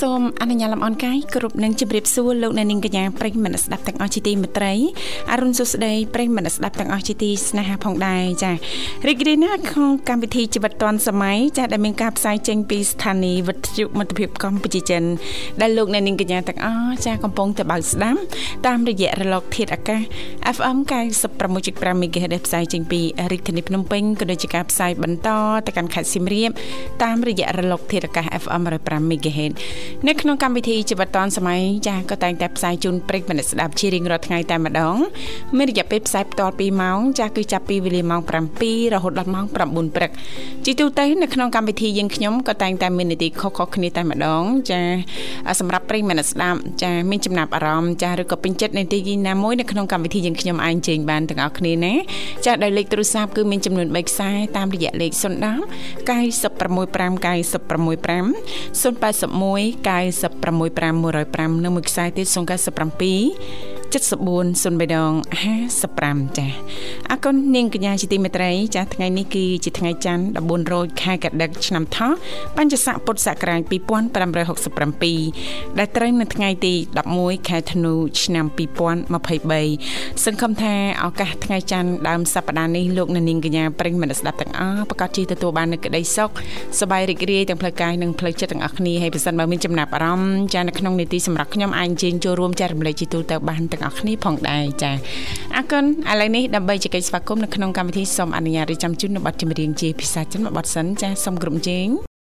សូមអនុញ្ញាតលំអរកាយគ្រប់នឹងជម្រាបសួរលោកអ្នកនាងកញ្ញាប្រិយមិត្តស្ដាប់ទាំងអស់ជាទីមេត្រីអរុនសុស្ដីប្រិយមិត្តស្ដាប់ទាំងអស់ជាទីស្នេហាផងដែរចារីករាយណាស់ក្នុងកម្មវិធីជីវិតឌွန်សម័យចាដែលមានការផ្សាយចេញពីស្ថានីយ៍វិទ្យុមិត្តភាពកម្ពុជាចិនដែលលោកអ្នកនាងកញ្ញាទាំងអស់ចាកំពុងតែបើកស្ដាប់តាមរយៈរលកធាតុអាកាស FM 96.5 MHz ដែលផ្សាយចេញពីរាជធានីភ្នំពេញក៏ដូចជាការផ្សាយបន្តទៅកាន់ខេត្តសៀមរាបតាមរយៈរលកធាតុអាកាស FM 105 MHz តនៅក្នុងកម្មវិធីជីវិតឌွန်សម័យចាស់ក៏តែងតែផ្សាយជូនប្រិយមិត្តស្ដាប់ជារៀងរាល់ថ្ងៃតែម្ដងមានរយៈពេលផ្សាយផ្ទាល់2ម៉ោងចាស់គឺចាប់ពីវេលាម៉ោង7រហូតដល់ម៉ោង9ព្រឹកជាទូទៅនៅក្នុងកម្មវិធីយើងខ្ញុំក៏តែងតែមាននីតិខុសៗគ្នាតែម្ដងចាសម្រាប់ប្រិយមិត្តស្ដាប់ចាមានចំណាប់អារម្មណ៍ចាឬក៏ពេញចិត្តនីតិណាមួយនៅក្នុងកម្មវិធីយើងខ្ញុំអាចជើញបានទាំងអស់គ្នាណាចាដោយលេខទូរស័ព្ទគឺមានចំនួន3ខ្សែតាមរយៈលេខ010 965 965 081 965 105និងមួយខ្សែទៀត097 7403ដង55ចាអរគុណនាងកញ្ញាជាទីមេត្រីចាថ្ងៃនេះគឺជាថ្ងៃច័ន្ទ14រោចខែកដិកឆ្នាំថោះបញ្ញស័កពុទ្ធសករាជ2567ដែលត្រូវនៅថ្ងៃទី11ខែធ្នូឆ្នាំ2023សង្ឃឹមថាឱកាសថ្ងៃច័ន្ទដើមសប្តាហ៍នេះលោកនាងកញ្ញាប្រិញ្ញមិត្តស្ដាប់ទាំងអស់ប្រកាសជាទទួលបាននូវក្តីសុខសប្បាយរីករាយទាំងផ្លូវកាយនិងផ្លូវចិត្តទាំងអស់គ្នាហើយប្រសិនបើមានចំណាប់អារម្មណ៍ចានៅក្នុងនីតិសម្រាប់ខ្ញុំអាចអញ្ជើញចូលរួមចែករំលែកជាទូទៅបានទាំងអស់គ្នាផងដែរចាអរគុណឥឡូវនេះដើម្បីជែកស្វាគមន៍នៅក្នុងកម្មវិធីសូមអនុញ្ញាតរៀបចំជូននៅប័ណ្ណចម្រៀងជាភាសាចិនមួយប័ណ្ណសិនចាសូមក្រុមជេង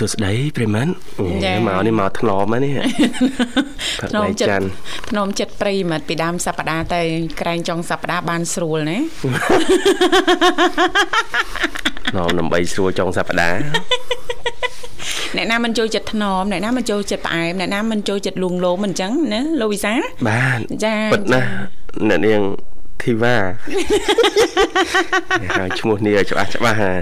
សួស្តីប្រិមត្តមកនេះមកថ្នមហ្នឹងថ្នមចិត្តថ្នមចិត្តប្រិមត្តពីដើមសប្តាហ៍ទៅក្រែងចុងសប្តាហ៍បានស្រួលណាថ្នមដើម្បីស្រួលចុងសប្តាហ៍អ្នកណាមិនចូលចិត្តថ្នមអ្នកណាមិនចូលចិត្តផ្អែមអ្នកណាមិនចូលចិត្តលួងលោមអញ្ចឹងណាលោកវិសាបាទចាពិតណាស់អ្នកនាង ធីវ៉ាហើយឈ្មោះនេះឲ្យច្បាស់ច្បាស់ហា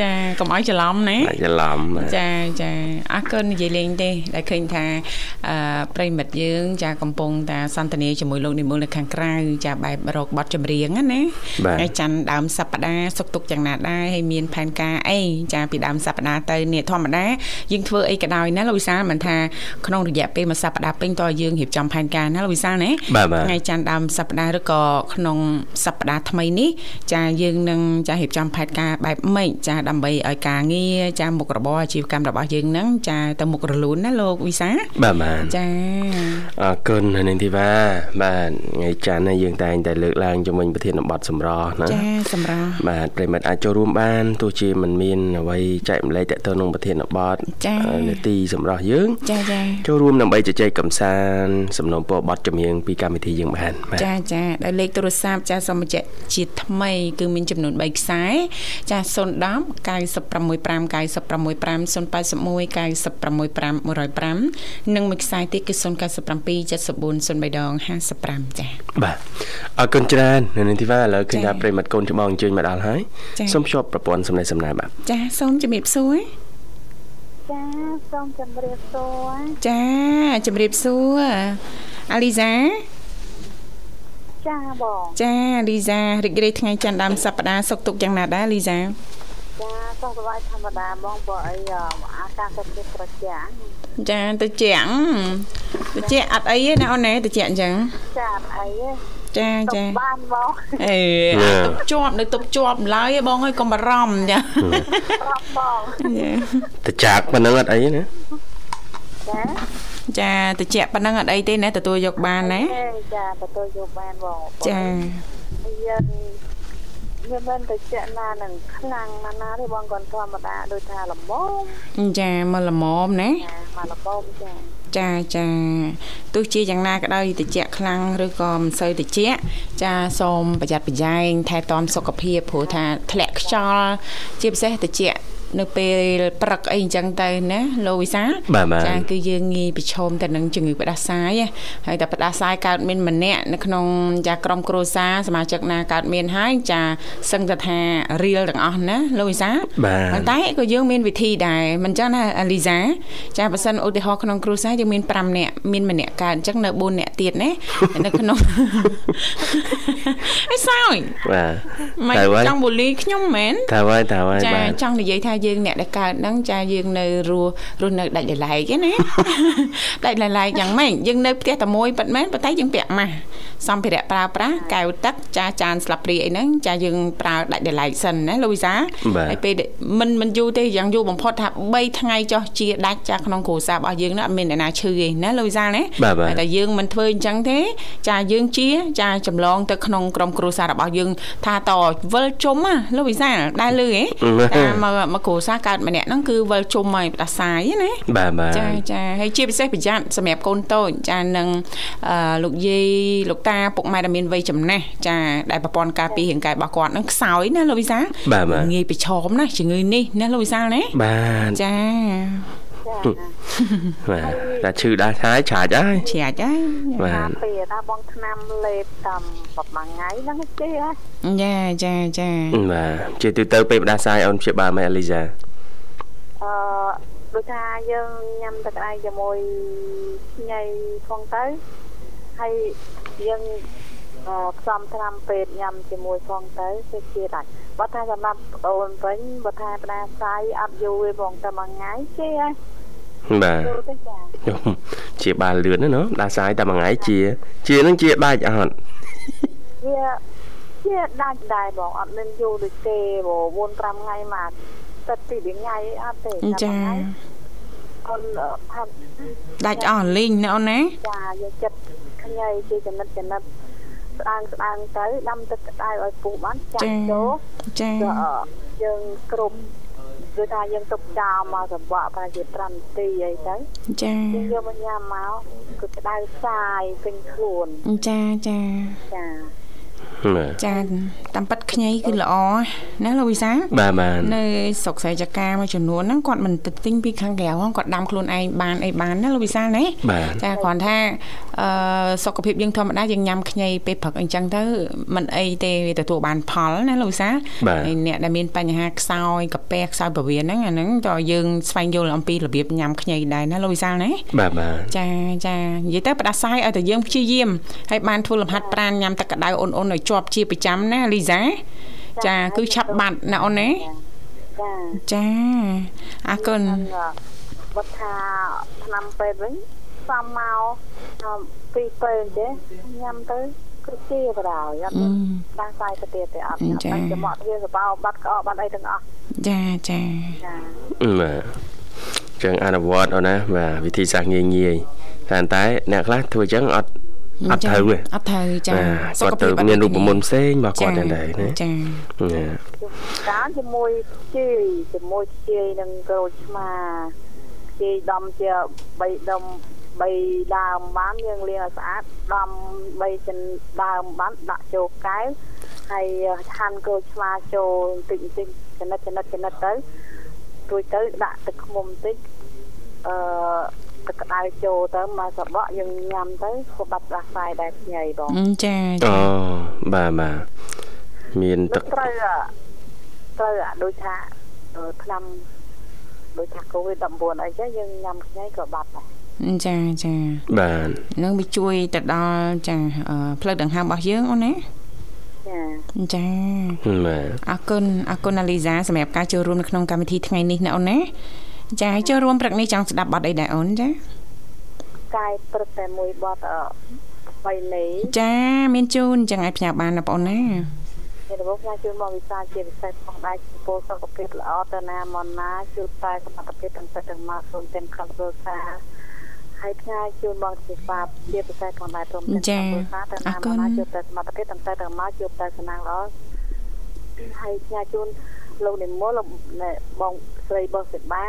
ចាកុំឲ្យច្រឡំណាច្រឡំចាចាអរគុណនិយាយលេងទេដែលឃើញថាអឺប្រិមិត្តយើង ចាកំពុងតាសន្ទនាជាមួយលោកនិមលនៅខាងក្រៅចាបែបរកបទចម្រៀងណាថ្ងៃច័ន្ទដើមសប្តាហ៍សុកទុកយ៉ាងណាដែរហើយមានផែនការអីចាពីដើមសប្តាហ៍ទៅនេះធម្មតាយើងធ្វើអីក៏ដោយណាលោកវិសាលមិនថាក្នុងរយៈពេលមួយសប្តាហ៍ពេញតើយើងរៀបចំផែនការណាលោកវិសាលណាថ្ងៃច័ន្ទដើមសប្តាហ៍ឬក៏ក្នុងសប្តាហ៍ថ្មីនេះចាយើងនឹងចារៀបចំផែនការបែបម៉េចចាដើម្បីឲ្យការងារចាមុខរបរអាជីវកម្មរបស់យើងនឹងចាទៅមុខរលូនណាលោកវិសាបាទបាទចាអរគុណនាងធីវ៉ាបាទថ្ងៃច័ន្ទនេះយើងតែងតែលើកឡើងជំវិញប្រធានបទសម្រស់ណាចាសម្រស់បាទប្រិមិត្តអាចចូលរួមបានទោះជាមិនមានអ្វីចែកម្លែកតទៅក្នុងប្រធានបទនាទីសម្រស់យើងចាចាចូលរួមដើម្បីជជែកកំសាន្តសំណូមពរបទចម្រៀងពីកម្មវិធីយើងបានចាចាដោយលេខទូរស័ព្ទចាសូមបញ្ជាក់ជាថ្មី គឺមានចំនួន3ខ្សែចា010 965 965 081 965 105និងមួយខ្សែទៀតគឺ097 74 03ដង55ចា៎បាទអរគុណច្រើននៅនាងធីវ៉ាឥឡូវឃើញថាប្រិមត្តកូនច្បងអញ្ជើញមកដល់ហើយសូមភ្ជាប់ប្រព័ន្ធសំឡេងសំណាបាទចាសូមជំរាបសួរចាសូមជម្រាបសួរចាជម្រាបសួរអាលីសា ចាបងចាលីសារីករាយថ្ងៃច័ន្ទដើមសប្តាហ៍សុខទុក្ខយ៉ាងណាដែរលីសាចាសុខសប្បាយធម្មតាបងព្រោះអីអាកាសធាតុត្រជាក់ចាត្រជាក់ត្រជាក់អត់អីទេណាអូនណាត្រជាក់អញ្ចឹងចាអត់អីទេចាចាបានបងអេទុបជាប់នៅទុបជាប់ឡើយបងអើយកុំបារម្ភចាបារម្ភបងតចាក់ប៉ុណ្ណឹងអត់អីណាចា ចាតិចប៉ុណ្ណឹងអត់អីទេណាទទួលយកបានណាចាទទួលយកបានបងចាយើងវាមិនតិចណានឹងខ្លាំងណាស់ណាទេបងគាត់ធម្មតាដូចថាល្មមចាមកល្មមណាចាមកល្មមចាចាចាទោះជាយ៉ាងណាក៏ដោយតិចខ្លាំងឬក៏មិនសូវតិចចាសូមប្រយ័ត្នប្រយែងថែទាំសុខភាពព្រោះថាធ្លាក់ខ្យល់ជាពិសេសតិច នៅពេលព្រឹកអីអញ្ចឹងទៅណាលោកវិសាចាគឺយើងងាយប្រឈមទៅនឹងជំងឺផ្ដាសាយហើយតែផ្ដាសាយកើតមានម្នាក់នៅក្នុងចាក្រុមគ្រួសារសមាជិកណាកើតមានហើយចាសឹងតែថារៀលទាំងអស់ណាលោកវិសាប៉ុន្តែក៏យើងមានវិធីដែរមិនចឹងណាអាលីសាចាបើសិនឧទាហរណ៍ក្នុងគ្រួសារយើងមាន5នាក់មានម្នាក់កើតអញ្ចឹងនៅ4នាក់ទៀតណានៅក្នុងអីសោយបាទតែចង់បូលីខ្ញុំមែនតែហើយតែហើយចាចង់និយាយថាយើងអ្នកដែលកើតហ្នឹងចាយើងនៅរស់រស់នៅដាច់លលែកណាដាច់លលែកយ៉ាងម៉េចយើងនៅផ្ទះតែមួយប៉ិតមែនប៉ុន្តែយើងពាក់ម៉ាស់សម្ភារៈប្រើប្រាស់កែវទឹកចាចានស្លាបព្រាអីហ្នឹងចាយើងប្រើដាច់លលែកសិនណាលូវីសាហើយពេលមិនមិនយូរទេយ៉ាងយូរបំផុតថា3ថ្ងៃចុះជាដាច់ចាក្នុងគ្រួសាររបស់យើងណាអត់មានអ្នកណាឈឺទេណាលូវីសាណាតែយើងមិនធ្វើអញ្ចឹងទេ ចាយើងជាចាចម្លងទៅក្នុងក្រុមគ្រួសាររបស់យើងថាតវិលជុំណាលូវីសាដែរលឺហ៎តាមមកគ្រួសារកើតម្នាក់ហ្នឹងគឺវិលជុំមកផ្ដាសាយណាបាទបាទចាចាហើយជាពិសេសប្រយ័ត្នសម្រាប់កូនតូចចានឹងលោកយាយលោកតាពុកម៉ែដែលមានវ័យចំណាស់ចាដែលប្រព័ន្ធការពាររាងកាយរបស់គាត់នឹងខ្សោយណាលោកវិសាងាយប្រឈមណាជំងឺនេះណាលោកវិសាណាបាទចា បាទតែឈឺដាស់ហើយឆាច់ហើយឆាច់ហើយបាទពេលថាបងឆ្នាំលេបតាមប្រហែលថ្ងៃហ្នឹងទេហ៎ចាចាចាបាទជាទូទៅពេលផ្ដាសាយអូនព្យាបាលមែនអលីសាអឺដូចថាយើងញ៉ាំទឹកឯងជាមួយញ៉ៃផងទៅហើយយើងផ្សំត្រាំពេទ្យញ៉ាំជាមួយផងទៅគឺជាដាច់បើថាសម្រាប់អូនវិញបើថាផ្ដាសាយអត់យូរទេបងតែមួយថ្ងៃជាហ៎ បាទជាបាលលឿនណាដាសាយតែមួយថ្ងៃជា ជានឹងជាដាច់អត់វាជាដាច់ដែរបងអត់មានយូរដូចទេ4 5ថ្ងៃមកទឹកពីថ្ងៃអត់ទេចាអូនថាដាច់អស់លីងណាអូនណាចាយកចិត្តខ្ញីជាចំណិតចំណិតស្ដាងស្ដាងទៅដាំទឹកក្តៅឲ្យពុះបានចាក់ចូលចាយើងគ្រប់ គឺថាយើងទុកចោលមកសម្បកប្រហែលជា5នាទីអីទៅចាយើងយកមកញ៉ាំមកគឺក្តៅសាយពេញខ្លួនចាចាចា ចាតាមប៉ាត់ខ្ញីគឺល្អណាលោកវិសាបាទបាទនៅស្រុកស្រែចកាមួយចំនួនហ្នឹងគាត់មិនទៅទិញពីខាងក្រៅគាត់ដាំខ្លួនឯងបានអីបានណាលោកវិសាណាចាគ្រាន់ថាអឺសុខភាពយើងធម្មតាយើងញ៉ាំខ្ញីពេលព្រឹកអញ្ចឹងទៅมันអីទេវាទទួលបានផលណាលោកវិសាអ្នកដែលមានបញ្ហាខ្សោយកាពះខ្សោយពោះវៀនហ្នឹងអាហ្នឹងតើយើងស្វែងយល់អំពីរបៀបញ៉ាំខ្ញីដែរណាលោកវិសាណាបាទបាទចាចានិយាយទៅផ្ដាសាយឲ្យតែយើងព្យាយាមហើយបានធ្វើលំហាត់ប្រាណញ៉ាំទឹកក្តៅអូនអូនឲ្យជាប់ជាប្រចាំណាលីសាចាគឺឆាប់បាត់ណាអូនណាចាអរគុណបើថាឆ្នាំពេទ្យវិញសំមកពីពេលទេញ៉ាំទៅគឺជាបដ ாய் អត់ដាស់សាយទៅទៀតទេអត់តែចំអកវាសបោបាត់ក្អកបាត់អីទាំងអស់ចាចាចាបាទចឹងអនុវត្តអូនណាបាទវិធីសាស្ត្រងាយងាយតែតែអ្នកខ្លះធ្វើចឹងអត់ អត់ត្រូវទេអត់ត្រូវចាសុខភាពមានរូបមន្តផ្សេងរបស់គាត់ដែរណាចាតាមជាមួយជីជាមួយជីនឹងក្រូចឆ្មាជីដំជា3ដុំ3ដើមបានយើងលាងឲ្យស្អាតដំ3ចិនដើមបានដាក់ចូលកែវហើយហាន់ក្រូចឆ្មាចូលបន្តិចបន្តិចចំណិតចំណិតចំណិតទៅរួចទៅដាក់ទឹកឃ្មុំបន្តិចអឺ ទឹកក្តៅចូលទៅមកសបកយើងញ៉ាំទៅក៏បាត់ដាស់ខ្សែដែរខ្ញីបងចាអូបាទបាទមានទឹកត្រូវត្រូវដូចថាឆ្នាំដូចថាកូវីដ19 អីចឹងយើងញ៉ាំខ្ញីក៏បាត់ដែរចាចាបាទនឹងវាជួយទៅដល់ចាផ្លូវដង្ហើមរបស់យើងអូនណាចាចាបាទអរគុណអរគុណអាលីសាសម្រាប់ការចូលរួមនៅក្នុងកម្មវិធីថ្ងៃនេះណាអូនណា ចាចូលរួមព្រឹកនេះចង់ស្ដាប់បទអីដែរអូនចាកាយព្រឹកតែមួយបទថ្មីនេះចាមានជូនចឹងឲ្យផ្ញើបានណាបងណាមានរបបផ្សាយជូនមកវិសាជាពិសេសផងដែរចំពោះសុខភាពល្អទៅណាមកណាជួបតែសមត្ថភាពទាំងសិទ្ធទាំងមកសូមទាំងខំធ្វើការហើយផ្សាយជូនបងជាសាបជាពិសេសផងដែរព្រមទាំងធ្វើការទៅណាមកណាជួបតែសមត្ថភាពទាំងសិទ្ធទាំងមកជួបតែសំណាងល្អហើយផ្សាយជូន លោកនិមលបងស្រីបងសេបា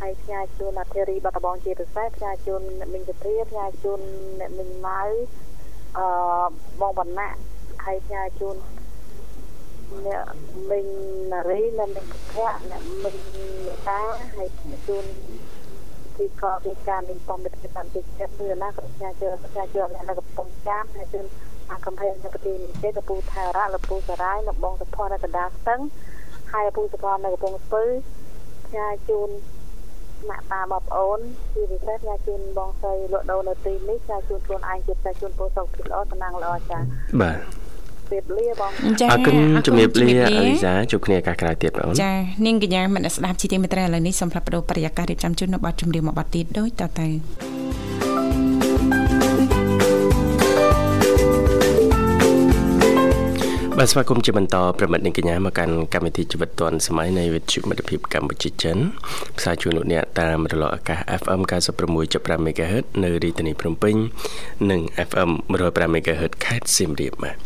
ហើយផ្សាយជូនអធិរីបាត់បងជាពិសេសផ្សាយជូនអ្នកមីងវិទ្យាផ្សាយជូនអ្នកមីងម៉ៅអឺបងវណ្ណៈហើយផ្សាយជូនអ្នកមីងណារីអ្នកមីងភ័ក្រអ្នកមីងតាហើយជូនទីកពីការមីងបំពេញតាមទីចិត្តគឺណាក៏ផ្សាយជូនផ្សាយជូនអ្នកនៅកំពង់ចាមហើយជូនអាកំភែងនៅប្រទេសនេះទេលពូថារៈលពូសារាយនៅបងសុផននៅកណ្ដាលស្ទឹង ហើយពូសុផននៅកំពង់ស្ពឺផ្សាយជូនម៉ាក់តាបងប្អូនជាពិសេសផ្សាយជូនបងស្រីលក់ដូរនៅទីនេះផ្សាយជូនខ្លួនឯងជាផ្សាយជូនពូសុខភាពល្អតំណាងល្អចា៎បាទជម្រាបលាបងចាអរគុណជំរាបលាអលីសាជួបគ្នាឱកាសក្រោយទៀតបងចានាងកញ្ញាមនស្ដាប់ជីទីមេត្រីឥឡូវនេះសូមផ្លាប់បដោបរិយាកាសរៀបចំជូននៅប័ណ្ណជំរាបមកប័ណ្ណទៀតដូចតទៅ បាទស្វាគមន៍ជាបន្តប្រិមិត្តនាងកញ្ញាមកកាន់កម្មវិធីជីវិតឌွန်សម័យនៃវិទ្យុមិត្តភាពកម្ពុជាចិនផ្សាយជូនលោកអ្នកតាមរលកអាកាស FM 96.5 MHz នៅរាជធានីភ្នំពេញនិង FM 105 MHz ខេត្តសៀមរាបបាទ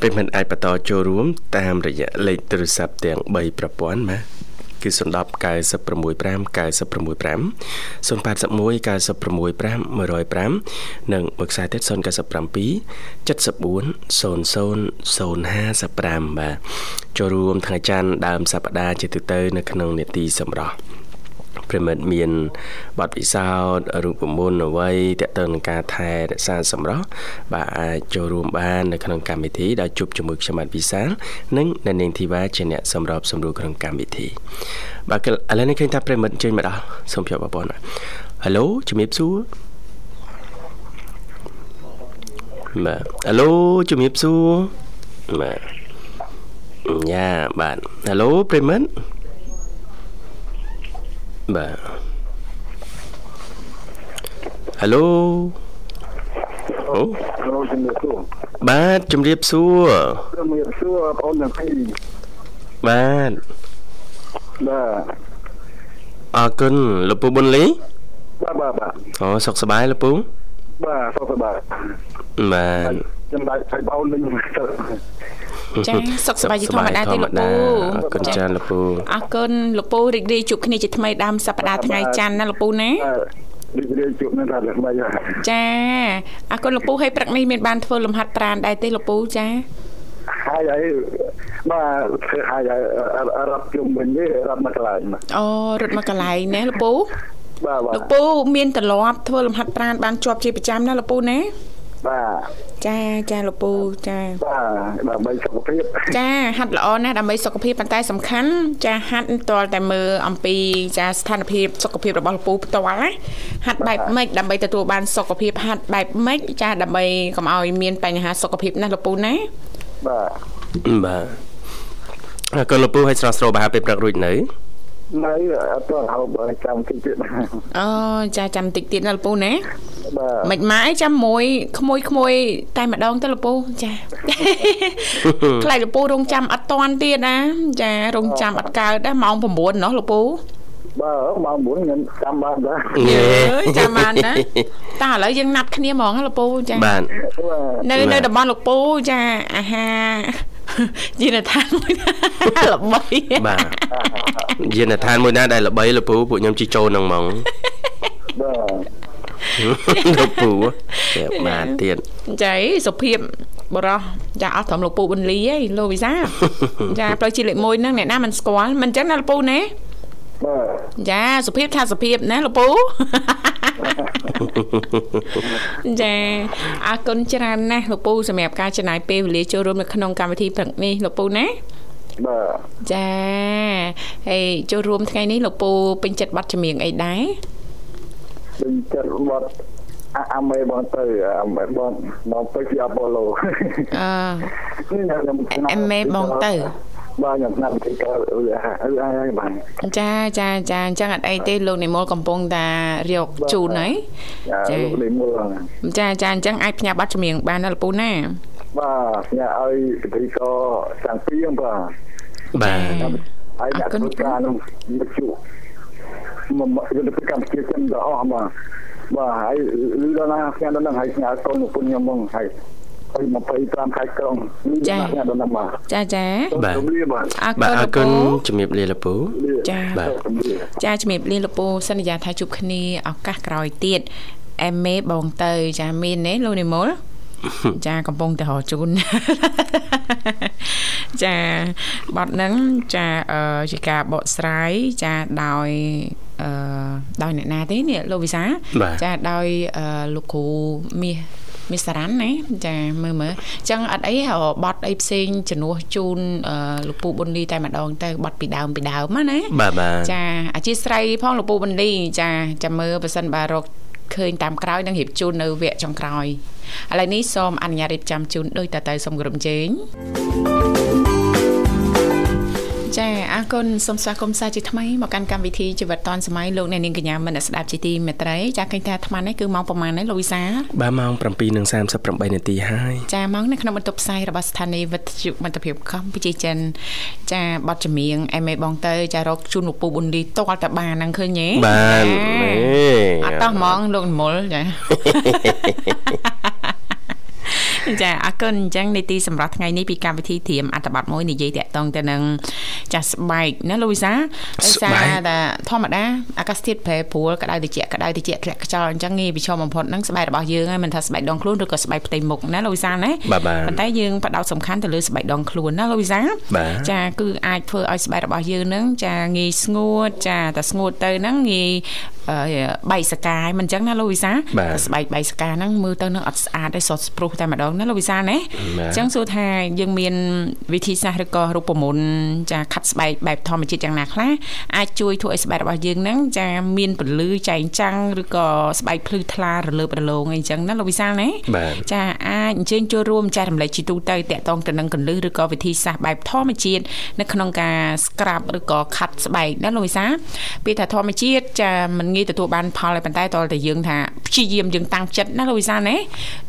ប្រិមិត្តអាចបន្តចូលរួមតាមរយៈលេខទូរស័ព្ទទាំង3ប្រព័ន្ធបាទ គឺ010 965 965 081 965 105និងមួយខ្សែទៀត097 74 00 055បាទចូលរួមថ្ងៃច័ន្ទដើមសប្តាហ៍ជាទូទៅនៅក្នុងនេតិសម្រាប់ ប្រិមិត្តមានបទពិសោធន៍រូបមន្តអ្វីតទៅនឹងការថែរក្សាសម្រស់បាទអាចចូលរួមបាននៅក្នុងកម្មវិធីដោយជួបជាមួយខ្ញុំបាទវិសាលនិងអ្នកនាងធីវ៉ាជាអ្នកសម្របសម្រួលក្នុងកម្មវិធីបាទឥឡូវនេះឃើញថាប្រិមិត្តអញ្ជើញមកដល់សូមជួបបងប្អូនហៅឡូជំរាបសួរបាទហៅឡូជំរាបសួរបាទញ៉ាបាទហៅឡូប្រិមិត្ត បាទហៅឡូអូបាទជំរាបសួរជំរាបសួរបងអូនទាំងពីរបាទបាទអរគុណលោកពូប៊ុនលីបាទបាទបាទអូសុខសប្បាយលោកពូបាទសុខសប្បាយបាទខ្ញុំដាច់ឲ្យបោនលេង ចាសុខសប្បាយជាធម្មតាទេលោកពូអរគុណច្រើនលោកពូអរគុណលោកពូរីករាយជួបគ្នាជាថ្មីដើមសប្តាហ៍ថ្ងៃច័ន្ទណាលោកពូណារីករាយជួបនឹងរដ្ឋស្មីហើយចាអរគុណលោកពូឲ្យព្រឹកនេះមានបានធ្វើលំហាត់ប្រាណដែរទេលោកពូចាហើយហើយបាទធ្វើហើយហើយរាប់ជុំវិញនេះរាប់មកកន្លែងមកអូរត់មកកន្លែងណាលោកពូបាទបាទលោកពូមានទ្រលាប់ធ្វើលំហាត់ប្រាណបានជាប់ជាប្រចាំណាលោកពូណា បាទចាចាលោកពូចាបាទដើម្បីសុខភាពចាហាត់ល្អណាស់ដើម្បីសុខភាពប៉ុន្តែសំខាន់ចាហាត់តលតែមើលអំពីចាស្ថានភាពសុខភាពរបស់លោកពូផ្ទាល់ណាហាត់បែបម៉េចដើម្បីទទួលបានសុខភាពហាត់បែបម៉េចចាដើម្បីកុំឲ្យមានបញ្ហាសុខភាពណាលោកពូណាបាទបាទអរគុណលោកពូឲ្យស្រស់ស្រួលបអាហារពេលព្រឹករួចនៅ នៅអត់ទាន់ហៅបើចាំតិចទៀតបាទអូចាចាំតិចទៀតណាលោកពូណាបាទមិនម៉ាអីចាំមួយក្មួយក្មួយតែម្ដងទៅលោកពូចាខ្លាចលោកពូរងចាំអត់តាន់ទៀតណាចារងចាំអត់កើតដែរម៉ោង9ណោះលោកពូបាទមកមុនខ្ញុំចាំបានបាទញ៉េអើយចាំបានណាតើឥឡូវយើងណាត់គ្នាហ្មងហ៎លោកពូចាបាទនៅនៅតំបន់លោកពូចាអាហារ យានដ្ឋានមួយណាល្បីបាទយានដ្ឋានមួយណាដែលល្បីលោកពូពួកខ្ញុំជិះចូលនឹងហ្មងបាទលោកពូតែបានទៀតចាសុភាពបរោះចាអត់ត្រឹមលោកពូប៊ុនលីឯងលោកវិសាចាផ្លូវជាតិលេខ1ហ្នឹងអ្នកណាមិនស្គាល់មិនអញ្ចឹងណាលោកពូណាបាទចាសុភាពថាសុភាពណាលោកពូ ចាអរគុណច្រើនណាស់លោកពូសម្រាប់ការចំណាយពេលវេលាចូលរួមនៅក្នុងកម្មវិធីព្រឹកនេះលោកពូណាបាទចាហើយចូលរួមថ្ងៃនេះលោកពូពេញចិត្តប័ណ្ណចម្រៀងអីដែរវិញចិត្តវត្តអាមេបងទៅអាមេបងមកទៅជាអប៉ូឡូអឺនេះខ្ញុំខ្ញុំអេមេបងទៅ បាទខ្ញុំណាត់ទីក៏អឺអឺអីបាទចាចាចាអញ្ចឹងអត់អីទេលោកនិមលកំពុងតារកជូនហើយចាលោកលេងមើលចាចាអញ្ចឹងអាចផ្ញើប័ណ្ណចម្រៀងបានណាលោកពូណាបាទញ៉ាឲ្យពិធីក៏ចាំងពីងបាទបាទហើយអ្នកធ្វើការនោះវិទ្យុមកយន្តកម្មជាចិនដល់អស់បាទបាទហើយលឺដល់ណាខ្ញុំដល់ហ្នឹងហើយស្ញាល់កូនពុនខ្ញុំមកហើយ ហើយ25ខែក្រុងលឺដល់ណាខ្ញុំដល់ហ្នឹងបាទចាចាបាទជំរាបបាទអរបាទគុណអលោរកគុណពូជំរាបលាលោកពូចាបាទជំរាបចាជំរាបលាលោកពូសន្យាថាជួបគ្នាឱកាសក្រោយទៀតអេមេបងទៅ ចាមានទេលោកនិមល ចាកំពុងតែរកជូនចាបទហ្នឹងចាអឺជាការបកស្រាយចាដោយអឺដោយអ្នកណាទេនេះលោកវិសាបាទចាដោយអឺលោកគ្រូមាសមីសារ៉ាន់ណាចាមើលមើលអញ្ចឹងអត់អីបត់អីផ្សេងជំនួសជូនអឺលោកពូប៊ុនលីតែម្ដងទៅបត់ពីដើមពីដើមណាណាបាទបាទចាអធិស្ឋានផងលោកពូប៊ុនលីចាចាំមើលបើសិនបាទរក ឃើញតាមក្រោយនឹងរៀបជូននៅវគ្គចុងក្រោយឥឡូវនេះសូមអនុញ្ញាតរៀបចំជូនដោយតទៅសូមគោរពជេងចា អរគុណសូមស្វាគមន៍សាជាថ្មីមកកាន់កម្មវិធីជីវិតឌွန်សម័យលោកអ្នកនាងកញ្ញាមនស្សស្ដាប់ជាទីមេត្រីចាឃើញថាអាត្មានេះគឺម៉ោងប្រហែលនេះលោកវិសាបាទម៉ោង7:38នាទីហើយចាមកនៅក្នុងបន្ទប់ផ្សាយរបស់ស្ថានីយ៍វិទ្យុមិត្តភាពកម្ពុជាចិនចាបတ်ចម្រៀងអេមេបងទៅចារកជូនលោកពូប៊ុនលីតលតបានហ្នឹងឃើញទេបាទចានេះអត់តោះហ្មងលោកនិមលចា ចាអរគុណអញ្ចឹងនីតិសម្រាប់ថ្ងៃនេះពីកម្មវិធីធรียมអត្ថបទមួយនិយាយតាក់ទងទៅនឹងចាស់ស្បែកណាលូវីសាដោយសារតែធម្មតាអាកាសធាតុប្រែប្រួលក្តៅត្រជាក់ក្តៅត្រជាក់ធ្លាក់ខ្យល់អញ្ចឹងងាយប្រឈមបំផុតហ្នឹងស្បែករបស់យើងហ្នឹងមិនថាស្បែកដងខ្លួនឬក៏ស្បែកផ្ទៃមុខណាលូវីសាណា បាទបាទ ប៉ុន្តែយើងផ្ដោតសំខាន់ទៅលើស្បែកដងខ្លួនណាលូវីសា បាទ ចាគឺអាចធ្វើឲ្យស្បែករបស់យើងហ្នឹងចាងាយស្ងួតចាតែស្ងួតទៅហ្នឹងងាយអឺ បែកសកាយមិនអញ្ចឹងណាលោកវិសាបាទតែស្បែកបែកសកាហ្នឹងមើលទៅនឹងអត់ស្អាតទេសុទ្ធស្ព្រុះតែម្ដងណាលោកវិសាណាបាទអញ្ចឹងសួរថាយើងមានវិធីសាស្ត្រឬក៏រូបមន្តចាខាត់ស្បែកបែបធម្មជាតិយ៉ាងណាខ្លះអាចជួយធ្វើឲ្យស្បែករបស់យើងហ្នឹងចាមានពន្លឺចែងចាំងឬក៏ស្បែកភ្លឺថ្លារលើបរលោងអីចឹងណាលោកវិសាលណាបាទចាអាចអញ្ជើញចូលរួមចែករំលែកជាទូទៅតាក់ទងទៅនឹងកន្លឹះឬក៏វិធីសាស្ត្របែបធម្មជាតិនៅក្នុងការ scrub ឬក៏ខាត់ស្បែកណាលោកវិសាពេលថាធម្មជាតិចាមិនងាយទទួលបានផលហើយប៉ុន្តែតើតែយើងថាព្យាយាមយើងតាំងចិត្តណាលោកវិសាណា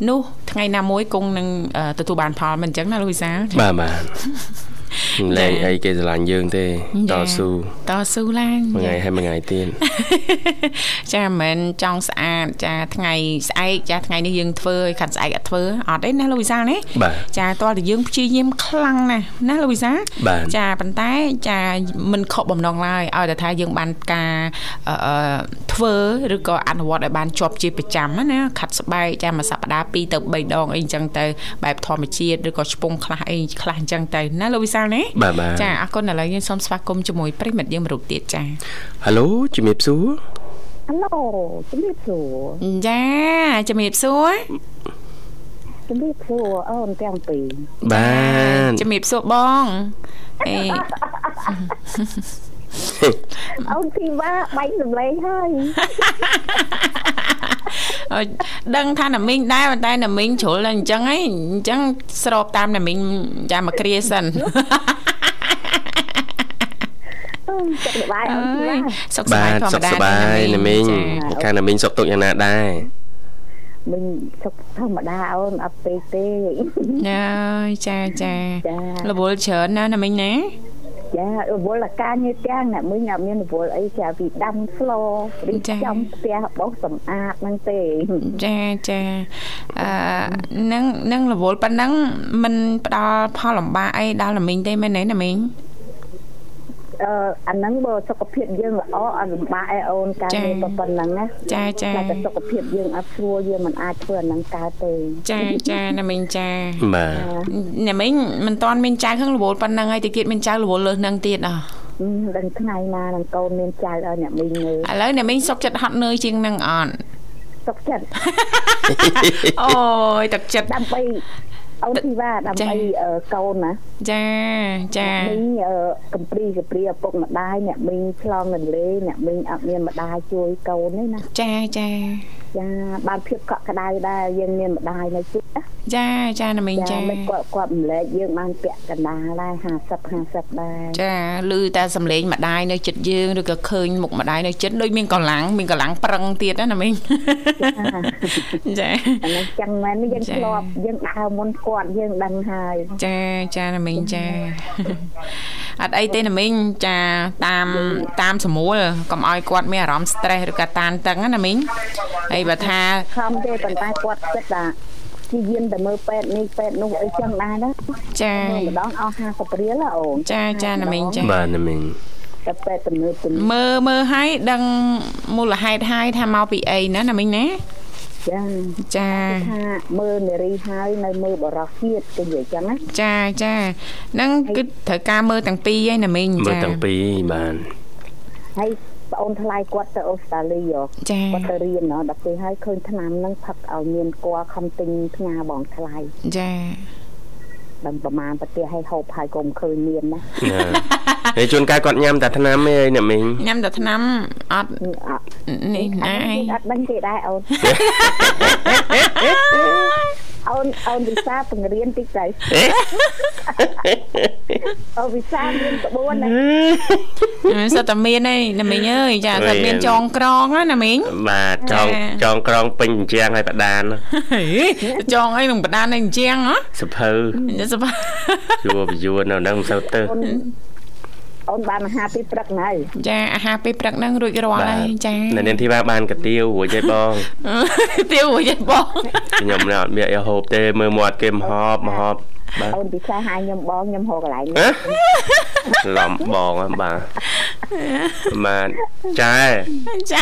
នោះថ្ងៃណាមួយគង់នឹងអឺទទួលបានផលមិនអញ្ចឹងណាលោកវិសាបាទបាទ លែងអីគេស្រឡាញ់យើងទេតស៊ូតស៊ូឡើងមួយថ្ងៃហើយមួយថ្ងៃទៀតចាមិនមែនចង់ស្អាតចាថ្ងៃស្អែកចាថ្ងៃនេះយើងធ្វើឲ្យខាត់ស្អែកអត់ធ្វើអត់ទេណាលោកវិសាលណាចាតើតើយើងព្យាយាមខ្លាំងណាស់ណាលោកវិសាលចាប៉ុន្តែចាមិនខកបំណងឡើយឲ្យតែថាយើងបានការធ្វើឬក៏អនុវត្តឲ្យបានជាប់ជាប្រចាំណាខាត់ស្បែកចាមួយសប្តាហ៍2ទៅ3ដងអីអញ្ចឹងទៅបែបធម្មជាតិឬក៏ឆ្ពង់ខ្លះអីខ្លះអញ្ចឹងទៅណាលោកវិសាលណាចាអរគុណឥឡូវយើងសូមស្វាគមន៍ជាមួយប្រិមិត្តយើងមរុកទៀតចាហៅឡូជំរាបសួរហៅឡូជំរាបសួរចាជំរាបសួរជំរាបសួរអូនទាំងពីរបាទជំរាបសួរបងអេអូនធីវ៉ាបាញ់សម្លេងហើយអឺ ដឹងថាណាមីងដែរប៉ុន្តែណាមីងជ្រុលអញ្ចឹងហីអញ្ចឹងស្របតាមណាមីងចាំមកគ្រាសិនសុខសប្បាយអូនសុខសប្បាយធម្មតាសុខសប្បាយណាមីងខាងណាមីងសុខទុកយ៉ាងណាដែរមិញសុខធម្មតាអូនអត់ពេកទេចាចាចារវល់ច្រើនណាណាមីងណា ចារវល់អាការងារទាំងអ្នកមិញអត់មានរវល់អីចាពីដាំស្លរីចំផ្ទះបោសសម្អាតហ្នឹងទេចាចាអឺនឹងនឹងរវល់ប៉ុណ្ណឹងមិនផ្ដល់ផលលំបាកអីដល់ណាមីងទេមែនទេណាមីង អឺអាហ្នឹងបើសុខភាពយើងល្អអត់លំបាកឯអូនការងារប៉ុណ្ណឹងណាចាចាតែសុខភាពយើងអត់ស្រួលយើងមិនអាចធ្វើអាហ្នឹងកើតទេចាចាណាមីងចាបាទណាមីងមិនតាន់មានចៅខឹងរវល់ប៉ុណ្ណឹងហើយតិចទៀតមានចៅរវល់លើសហ្នឹងទៀតអ่ะដឹងថ្ងៃណានឹងកូនមានចៅឲ្យអ្នកមីងមើលឥឡូវអ្នកមីងសុកចិត្តហត់នឿយជាងនឹងអត់សុកចិត្តអូយទឹកចិត្តដើម្បី អូនធីវ៉ាដើម្បីកូនណាចាចាមីងកំព្រីកំព្រីឪពុកម្ដាយអ្នកមីងឆ្លងរលេអ្នកមីងអត់មានម្ដាយជួយកូនទេណាចាចា ចាបានភាពកក់ក្ដៅដែរយើងមានម្ដាយនៅជួយណាចាចាណាមីងចាមិនគាត់គាត់រំលែកយើងបានពាក់កណ្ដាលដែរ50 50ដែរចាឮតែសំឡេងម្ដាយនៅចិត្តយើងឬក៏ឃើញមុខម្ដាយនៅចិត្តដូចមានកម្លាំងមានកម្លាំងប្រឹងទៀតណាមីងចាអានេះចឹងមែនយើងធ្លាប់យើងដើរមុនគាត់យើងដឹងហើយចាចាណាមីងចា អត់អីទេណាមីងចាតាមតាមស្រួលកុំឲ្យគាត់មានអារម្មណ៍ stress ឬក៏តានតឹងណាមីងហើយបើថាខំទេប៉ុន្តែគាត់គិតថាជាយាមតែមើលពេទ្យនេះពេទ្យនោះអីចឹងដែរណាចាម្ដងអស់50រៀលអូនចាចាណាមីងចាបាទណាមីងតែពេទ្យទំនើបមើលមើលឲ្យដឹងមូលហេតុហើយថាមកពីអីណាណាមីងណា ចាចាថាមើលនារីហើយនៅមើលបរោះទៀតគេនិយាយចឹងណាចាចាហ្នឹងគឺត្រូវការមើលទាំងពីរឯណាមីងចាមើលទាំងពីរបានហើយប្អូនថ្លៃគាត់ទៅអូស្ត្រាលីគាត់ទៅរៀនដល់ពេលហើយឃើញឆ្នាំហ្នឹងផឹកឲ្យមានគួរខំទិញផ្ញើបងថ្លៃចា ដឹងប្រមាណប្រទេសឲ្យហូបហើយកុំឃើញមានណាហើយជួនកាលគាត់ញ៉ាំតែថ្នាំទេអ្នកមីងញ៉ាំតែថ្នាំអត់នេះណាអត់ដឹងទេដែរអូន អូនអូនវិសាបង្រៀនតិចទៅអូវិសាមានក្បួនណាសត្វតែមានឯណាមីងអើយចាតែមានចងក្រងណាមីងបាទចងចងក្រងពេញអញ្ចាំងឲ្យបដានចងអីនឹងបដានឯអញ្ចាំងហ៎សភៅសភៅយួរយួរនៅនឹងមិនសូវទៅ អូនបានអាហារពេលព្រឹកហើយចាអាហារពេលព្រឹកហ្នឹងរួចរាល់ហើយចានៅនាងធីវ៉ាបានកាទៀវរួចហើយបងកាទៀវរួចហើយបងខ្ញុំនៅអត់មានអីហូបទេមើលមាត់គេមហប់មហប់បាទអូនពិសាហាខ្ញុំបងខ្ញុំហៅកន្លែងឡំបងបាទបាទចាចា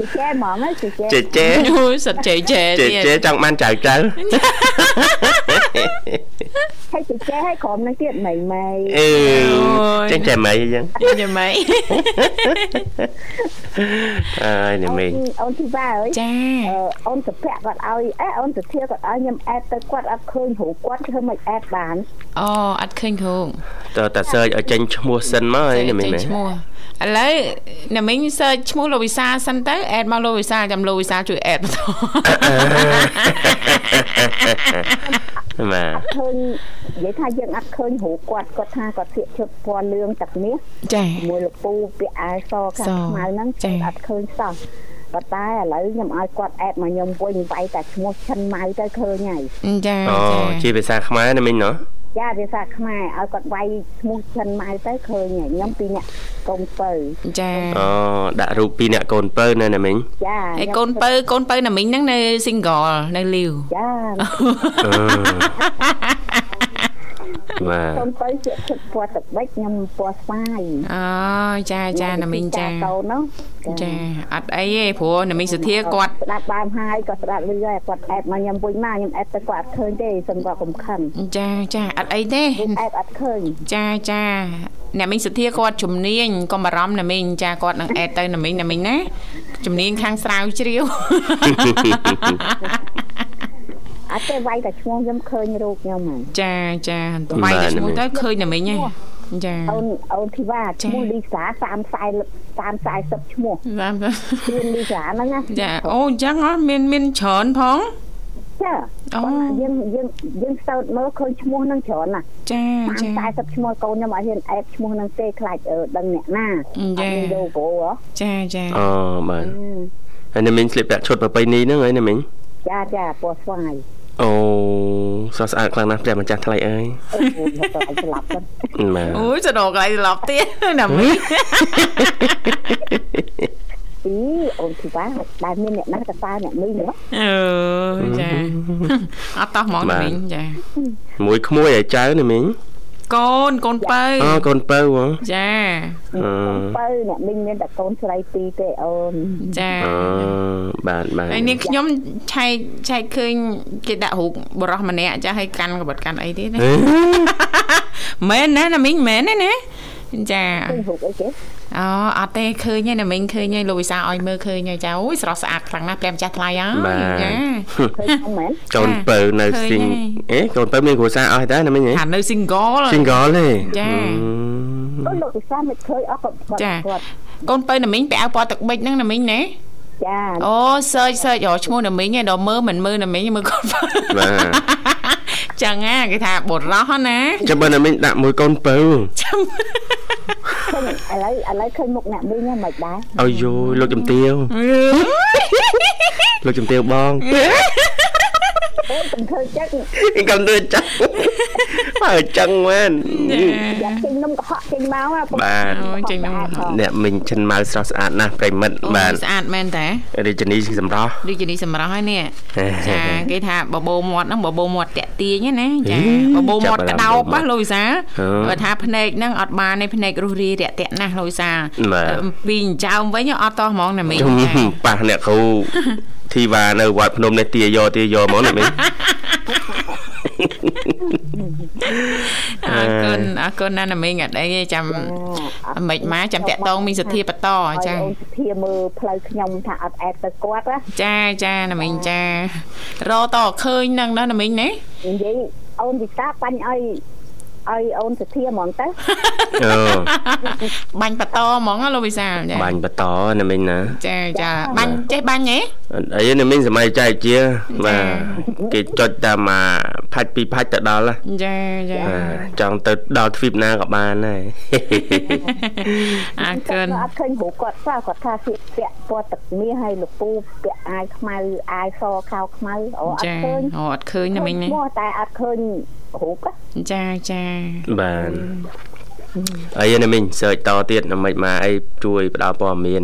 ចេចេហ្មងចេចេចេចេអូសិតចេចេចេចេចង់បានចៅចៅហើយចេចេឲ្យក្រុមនឹងទៀតម៉ៃម៉ៃអឺ ចេចេម៉ៃអញ្ចឹងចេម៉ៃអើយនេះមីអូនធីវ៉ាអើយចាអូនសុភ័ក្រគាត់ឲ្យអេអូនសុធាគាត់ឲ្យខ្ញុំអេតទៅគាត់អត់ឃើញរូបគាត់ធ្វើមិនអេតបានអូអត់ឃើញរូបតើតាសើចឲ្យចេញឈ្មោះសិនមកឯនេះមីមែនឈ្មោះឥឡូវអ្នកមីងសើចឈ្មោះលោកវិសាសិនទៅអេតមកលោកវិសាចាំលោកវិសាជួយអេតបន្ត បាទឃើញនិយាយថាយើងអត់ឃើញរូបគាត់គាត់ថាគាត់ស្លៀកឈុតពណ៌លឿងទឹកមាសចាមួយលពូពាក់អាវសខាងខ្មៅហ្នឹងអត់ឃើញសោះប៉ុន្តែឥឡូវខ្ញុំឲ្យគាត់អេតមកខ្ញុំវិញវាយតែឈ្មោះឈិនម៉ៅទៅឃើញហើយចាអូចាជាភាសាខ្មែរណាមិញណោះ ចាភាសាខ្មែរឲ្យគាត់វាយឈ្មោះឈិនម៉ៅទៅឃើញហើយខ្ញុំពីអ្នកកុំពៅចាអូដាក់រូបពីរអ្នកកូនពៅនៅណាមិញចាហើយកូនពៅកូនពៅណាមីងហ្នឹងនៅ single នៅលីវចាអឺ បាទកូនពៅជាឈុតពណ៌ទឹកបិចខ្ញុំពណ៌ស្វាយអូចាចាណាមីងចាកូននោះចាអត់អីទេព្រោះណាមីងសុធាគាត់ស្ដាប់បានហើយក៏ស្ដាប់លឺហើយគាត់អេតមកខ្ញុំវិញមកខ្ញុំអេតទៅគាត់អត់ឃើញទេសឹងគាត់កំខឹងចាចាអត់អីទេខ្ញុំអេតអត់ឃើញចាចាអ្នកមីងសុធាគាត់ជំនាញកុំបារម្ភណាមីងចាគាត់នឹងអេតទៅណាមីងណាមីងណាជំនាញខាងស្រាវជ្រាវ អត់ទេវាយតែឈ្មោះខ្ញុំឃើញរូបខ្ញុំហ្នឹងចាចាវាយតែឈ្មោះទៅឃើញណាមីងហ៎ចាអូនអូនធីវ៉ាឈ្មោះលីសា30 40 30 40ឈ្មោះតាមឈ្មោះលីសាហ្នឹងណាចាអូអញ្ចឹងហ៎មានមានច្រើនផងចាអូប៉ុន្តែយើងយើងយើងសើតមើលឃើញឈ្មោះហ្នឹងច្រើនណាស់ចាចា30 40ឈ្មោះកូនខ្ញុំអត់ហ៊ានអេតឈ្មោះហ្នឹងទេខ្លាចអឺដឹងអ្នកណាចាអត់មានយូហ្គោហ៎ចាចាអូបាទហើយណាមិញស្លៀកពាក់ឈុតប្រពៃណីហ្នឹងហើយណាមិញចាចាពណ៌ស្វាយ អូស្រស់ស្អាតខ្លាំងណាស់ព្រះម្ចាស់ថ្លៃអើយអូយទៅឲ្យស្លាប់ទៅបាទអូយសដកកន្លែងត្រឡប់ទៀតណាមីងអីអូនធីវ៉ាដែលមានអ្នកណាទៅតើអ្នកមីងហ៎អឺចាអត់តោះហ្មងណាមីងចាមួយក្មួយឲ្យចៅណាមិញ កូនកូនបើអូកូនពៅហ៎ចាអឺបើអ្នកមីងមានតែកូនស្រីពីរទេអូនចាអឺបាទបាទហើយនេះខ្ញុំឆែកឆែកឃើញគេដាក់រូបបរោះម្នាក់ចាឲ្យកាន់កបិតកាន់អីទៀតណាអឺមែនណាណាមីងមែនទេណា ចាឃើញរូបអីគេអូអត់ទេឃើញហើយណាមីងឃើញហើយលោកវិសាឲ្យមើលឃើញហើយចាអូយស្រស់ស្អាតខ្លាំងណាស់ព្រះម្ចាស់ថ្លៃហើយបាទចាឃើញខ្ញុំមែនកូនពៅនៅឃើញស៊ីងហើយអេកូនពៅមានគ្រួសារអស់ហើយតើណាមិញហ៎ថានៅ single single ទេចាអូនលោកវិសាមិនឃើញអស់គាត់គាត់ចាគាត់កូនបើណាមីងពាក់អាវពណ៌ទឹកប៊ិចហ្នឹងណាមីងណា ចាអូ search search រកឈ្មោះណាមីងឯងដល់មើលមិនមើលណាមីងមើលកូនបើបាទចឹងណាគេថាបុរសណាចាំបើណាមិញដាក់មួយកូនពៅចាំឃើញឥឡូវឥឡូវឃើញមុខអ្នកមីងហ្នឹងមិនដែរអើយយលោកជំទាវលោកជំទាវបង អូនមិនឃើញចិត្តកំទៅចាស់បើចឹងមែនយ៉ាចេញនំកុហកចេញមកណាបាទអូចេញនំកុហកអ្នកមិញឈិនម៉ៅស្រស់ស្អាតណាស់ប្រិមិត្តអូបាទស្អាតមែនតារាជនីស៊ីសម្រស់ដូចជានេះសម្រាប់ហើយនេះចាគេថាបបោមាត់ហ្នឹងបបោមាត់តាក់ទាញណាចាហេបបោមាត់ចាប់ក្អារម្មណ៍តោបណាលោកវិសាហឺបើថាភ្នែកហ្នឹងអត់បានទេភ្នែករុះរាយរាក់ទាក់ណាស់លោកវិសាបាទអំពីអញ្ចើមវិញអត់តោះហ្មងណាមីងខ្ញុំចាប៉ះអ្នកគ្រូ ធីវ៉ានៅវត្តភ្នំនេះទាយកទាយកហ្មងអ្នកមិញអរគុណអរគុណណាស់ណាមីងអត់អីទេចាំមិនមកចាំតាក់តងមីងសុធាបន្តចាចាអូនធាមើលផ្លូវខ្ញុំថាអត់អែតទៅគាត់ណាចាចាណាមីងចារកតឃើញហ្នឹងណាណាមីងណានិយាយអូនវិសាបាញ់ឲ្យ ឲ្យអូនសធាហ្មងទៅអូបាញ់បន្តហ្មងណាលោកវិសាលចាបាញ់បន្តណាមិញណាចាចាបាញ់ចេះបាញ់ហ៎អត់អីណាមិញសម័យចែកជាបាទគេចុចតាមអាផាច់ពីរផាច់ទៅដល់ណាចាចាបាទចង់ទៅដល់ទ្វីបណាក៏បានដែរអរគុណអត់ឃើញរូបគាត់សោះគាត់ថាស្លៀកពាក់ពណ៌ទឹកមាសហើយលពូពាក់អាយខ្មៅអាយសខោខ្មៅអូអត់ចាឃើញអូអត់ឃើញណាមីងណាឈ្មោះតែអត់ឃើញរូបណាចាចាបាទ អីណាមិញសើចតទៀតណាមិនមកអីជួយផ្ដល់ព័ត៌មាន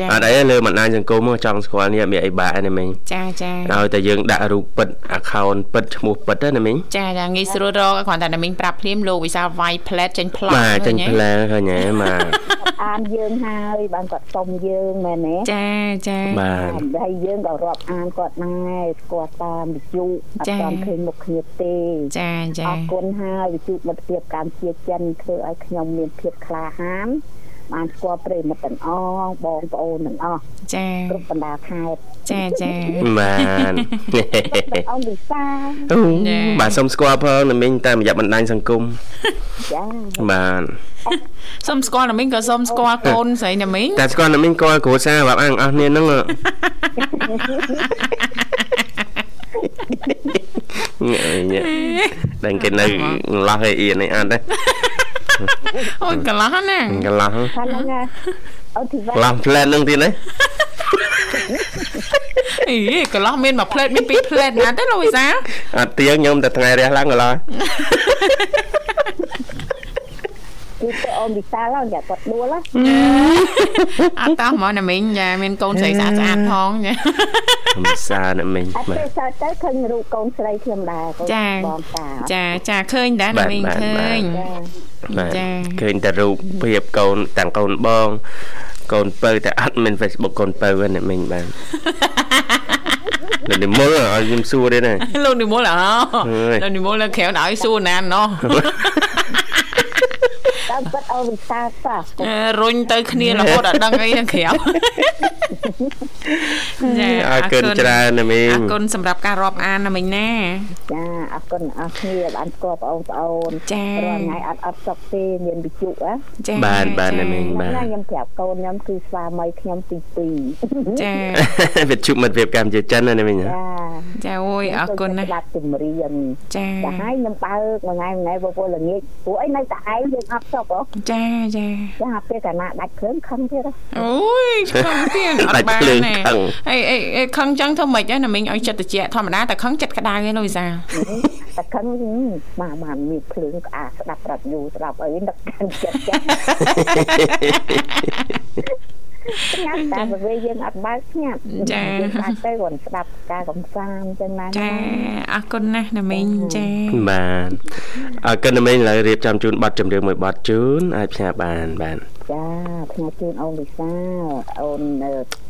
ចាអត់អីលើបណ្ដាញសង្គមមកចង់ស្គាល់នេះមានអីបាក់ណាមិញចាចាឲ្យតែយើងដាក់រូបពិត account ពិតឈ្មោះពិតណាមិញចាចាងាយស្រួលរកគ្រាន់តែណាមីងប្រាប់ភ្លាមលោកវិសាលវាយផ្លែតចេញប្លង់បាទចេញឃើផ្លែឃើញហ៎បាទគាត់អានយើងហើយបានគាត់សុំយើងមែនទេចាចាបាទហើយយើងក៏រាប់អានគាត់ដែរស្គាល់តាមវិទ្យុអត់ចា៎តាមឃើញមុខគ្នាទេចាចាអរគុណហើយវិទ្យុមិត្តភាពកម្ពុជាចិនធ្វើឲ្យខ្ញុំមានភាពក្លាហានបានស្គាល់ប្រិយមិត្តទាំងអស់បងប្អូនទាំងអស់ចាគ្រប់បណ្ដាខេត្តចាចាបាទអងវិសាអូចា៎បាទសូមស្គាល់ផងណាមិញតាមរយៈបណ្ដាញសង្គមចាបាទសូមស្គាល់ណាមីងក៏សូមស្គាល់កូនស្រីណាមីងតែស្គាល់ណាមិញស្គាល់គ្រួសាររាប់អានអស់គ្នាហ្នឹងហ៎ញ៉ែញ៉ែដឹងគេនៅឡោះឯអៀននេះអត់ទេ អូយកន្លោះណាកន្លោះខាងហ្នឹងណាអូធីវ៉ាកន្លោះផ្លែតហ្នឹងទៀតណាអីកន្លោះមានមួយផ្លេតមានពីរផ្លេតណាទេលោកវិសាអត់ទៀងខ្ញុំតែថ្ងៃរះឡើងកន្លោះ គឺទៅអូនវិសាលហ្នឹងយ៉ាគាត់ដួលអត់តោះហ្មងណាមីងយ៉ាមានកូនស្រីស្អាតស្អាតផងយ៉ាវិសាលណាមីងអត់ទេសើទៅឃើញរូបកូនស្រីខ្ញុំដែរកូនបងតាចាចាឃើញដែរណាមីងឃើញចាឃើញតែរូបភាពកូនទាំងកូនបងកូនពៅតែអត់មាន Facebook កូនពៅហ្នឹងណាមីងបាទលោកនិមលឲ្យខ្ញុំសួរទេណាលោកនិមលអលោកនិមលនៅក្រៅឲ្យសួរណានណោះ តាមពិតអូវិសាសោះរុញទៅគ្នារហូតដល់ដឹងអីខាងក្រៅចាអរគុណច្រើនណាមីងអរគុណសម្រាប់ការរាប់អានណាមីងណាចា អរគុណអរគ្នាបានស្គាល់បងប្អូនចារាល់ថ្ងៃអត់អត់សុខទេមានវិជុហ៎ចាបានបានណាមីងបានខ្ញុំប្រាប់កូនខ្ញុំគឺស្វាមីខ្ញុំទី2ចាវិជុមិត្តភាពកម្ពុជាចិនណាមីងចាចាអូយអរគុណណាស់បាត់ជំរៀនចាតែហើយខ្ញុំបើកមួយថ្ងៃមួយថ្ងៃបងប្អូនល្ងាចព្រោះអីនៅតែឯងយើងអត់សុខហ៎ចាចាចាពេលកាលណាដាច់ភ្លើងខឹងទៀតអូយខឹងទៀតអត់បានណាអីអីខឹងចឹងធ្វើម៉េចណាមិញឲ្យចិត្តត្រជាក់ធម្មតាតែខឹងចិត្តក្តៅឯងលូយសាតែខឹងមកមកមានភ្លើងក្អាស្ដាប់ប្រាប់យូរស្ដាប់អីនឹកកាន់ចិត្តចាស្ងាត់តែពេលយើងអត់បើកស្ងាត់ចាបាច់ទៅគាត់ស្ដាប់ការកំសាន្តចឹងណាចាអរគុណណាស់ណាមីងចាបាទអរគុណណាមីងឥឡូវរៀបចំជូនប័ណ្ណចម្រៀងមួយប័ណ្ណជូនអាចផ្សាយបានបាទ ចាផ្ញើជូនអូនលីសាអូន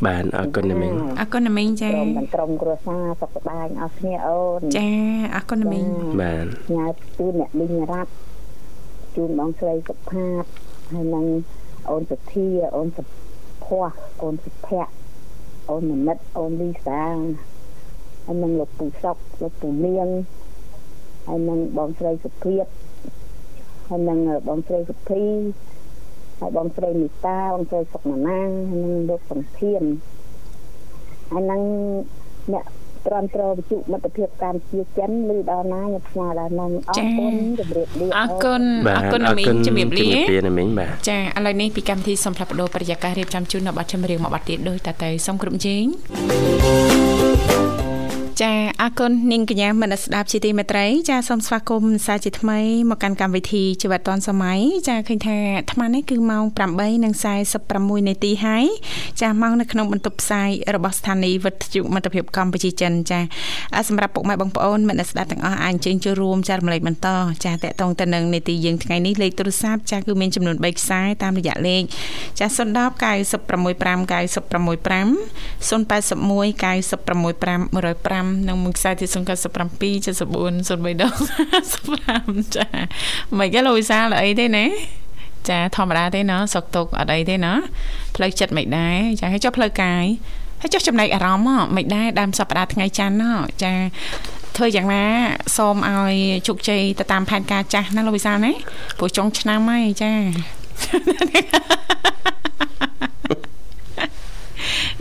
បានអរគុណណាមីងអរគុណណាមីងចាក្រុមក្រុមគ្រួសារសុខសប្បាយអស់គ្នាអូនចាអរគុណណាមីងបានផ្ញើជូនអ្នកលីងរ៉ាត់ជូនបងស្រីសុផាតហើយនឹងអូនសុធាអូនសុភ័សអូនសុភ័ក្រអូនមនិតអូនលីសាហើយនឹងលោកពូសុកលោកពូលៀងហើយនឹងបងស្រីសុភាពហើយនឹងបងស្រីសុភី ហើយបងស្រីមីតាបងស្រីសុកណានាងហើយនឹងលោកសំធានហើយនឹងអ្នកត្រន់ត្រវិជុមិត្តភាពកម្ពុជាចិនឬដល់ណាខ្ញុំស្នើដល់នឹងអរគុណជម្រាបលាអរគុណអរគុណមីងជម្រាបលាជម្រាបលាមីងបាទចាឥឡូវនេះពីកម្មវិធីសូមផ្លាប់បដោប្រយាកររៀបចំជូននៅប័ណ្ណចម្រៀងមួយប័ណ្ណទៀតដោយតទៅសូមគ្រប់ជេង ចាអរគុណនាងកញ្ញាមនស្ដាប់ជាទីមេត្រីចាសូមស្វាគមន៍សាជាថ្មីមកកាន់កម្មវិធីជីវិតឌွန်សម័យចាឃើញថាអាត្មានេះគឺម៉ោង8:46នាទីហើយចាម៉ោងនៅក្នុងបន្ទប់ផ្សាយរបស់ស្ថានីយ៍វិទ្យុមិត្តភាពកម្ពុជាចិនចាសម្រាប់ពុកម៉ែបងប្អូនមនស្ដាប់ទាំងអស់អាចអញ្ជើញចូលរួមចារំលែកបន្តចាតកតងទៅនឹងនាទីយើងថ្ងៃនេះលេខទូរស័ព្ទចាគឺមានចំនួន3ខ្សែតាមរយៈលេខចា010 965 965 081 965 105និងមួយខ្សែទៀត097 74 03ដង55ចាមិនគេលោកវិសាលអីទេណាចាធម្មតាទេណាសុកទុកអត់អីទេណាផ្លូវចិត្តមិនដែរចាឲ្យចុះផ្លូវកាយហើយចុះចំណែកអារម្មណ៍មិនដែរដើមសប្តាហ៍ថ្ងៃច័ន្ទណាចាធ្វើយ៉ាងណាសូមឲ្យជោគជ័យទៅតាមផែនការចាស់ណាលោកវិសាលណាព្រោះចុងឆ្នាំហើយចា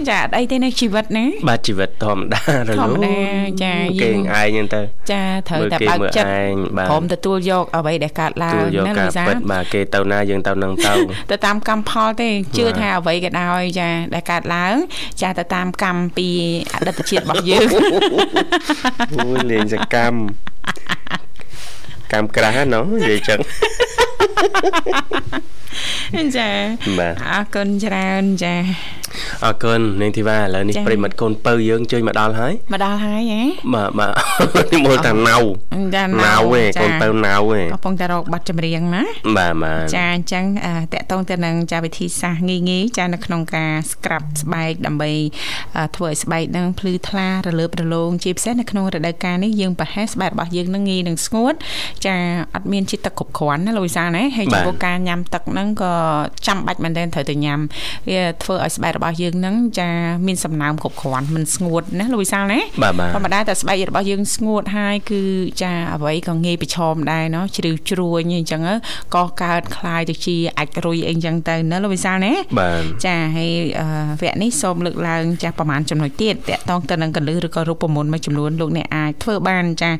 ចាអត់អីទេនៅជីវិតណាបាទជីវិតធម្មតារលូនធម្មតាចាយើងឯងហ្នឹងទៅចាត្រូវតែបើកចិត្តព្រមទទួលយកអ្វីដែលកើតឡើងណាលោកសាបាទគេទៅណាយើងទៅនឹងទៅទៅតាមកម្មផលទេជឿថាអ្វីក៏ដោយចាដែលកើតឡើងចាទៅតាមកម្មពីអតីតជាតិរបស់យើងអូយលេងសកម្មកម្មក្រាស់ណោះនិយាយចឹងចាអរគុណច្រើនចាអរគុណនាងធីវ៉ាឥឡូវនេះប្រិមិត្តកូនពៅយើងជួយមកដល់ហើយមកដល់ហើយហ៎បាទបាទនេះមើលតាណៅណៅឯងកូនពៅណៅឯងកំពុងតែរកបាត់ចម្រៀងណាបាទបាទចាអញ្ចឹងតកតងទៅនឹងចាវិធីសាស្ត្រងាយងាយចានៅក្នុងការស្ក្រាប់ស្បែកដើម្បីធ្វើឲ្យស្បែកនឹងភ្លឺថ្លារលើបរលោងជាពិសេសនៅក្នុងរដូវកាលនេះយើងប្រហែលស្បែករបស់យើងនឹងងាយនឹងស្ងួតចាអត់មានជាតិទឹកគ្រប់គ្រាន់ណាលោកវិសាលណាហើយចំពោះការញ៉ាំទឹកហ្នឹងក៏ចាំបាច់មែនទែនត្រូវតែញ៉ាំវាធ្វើឲ្យស្បែករបស់យើងហ្នឹងចាមានសំណើមគ្រប់គ្រាន់មិនស្ងួតណាលោកវិសាលណាធម្មតាតែស្បែករបស់យើងស្ងួតហើយគឺចាអ្វីក៏ងាយប្រឈមដែរเนาะជ្រៅជ្រួញអញ្ចឹងក៏កើតคล้ายទៅជាអាចរុយអីអញ្ចឹងទៅណាលោកវិសាលណាចាហើយវគ្គនេះសូមលើកឡើងចាស់ប្រហែលចំណុចទៀតតកតងទៅនឹងកលឹះឬក៏រូបមន្តមួយចំនួនលោកអ្នកអាចធ្វើបានចា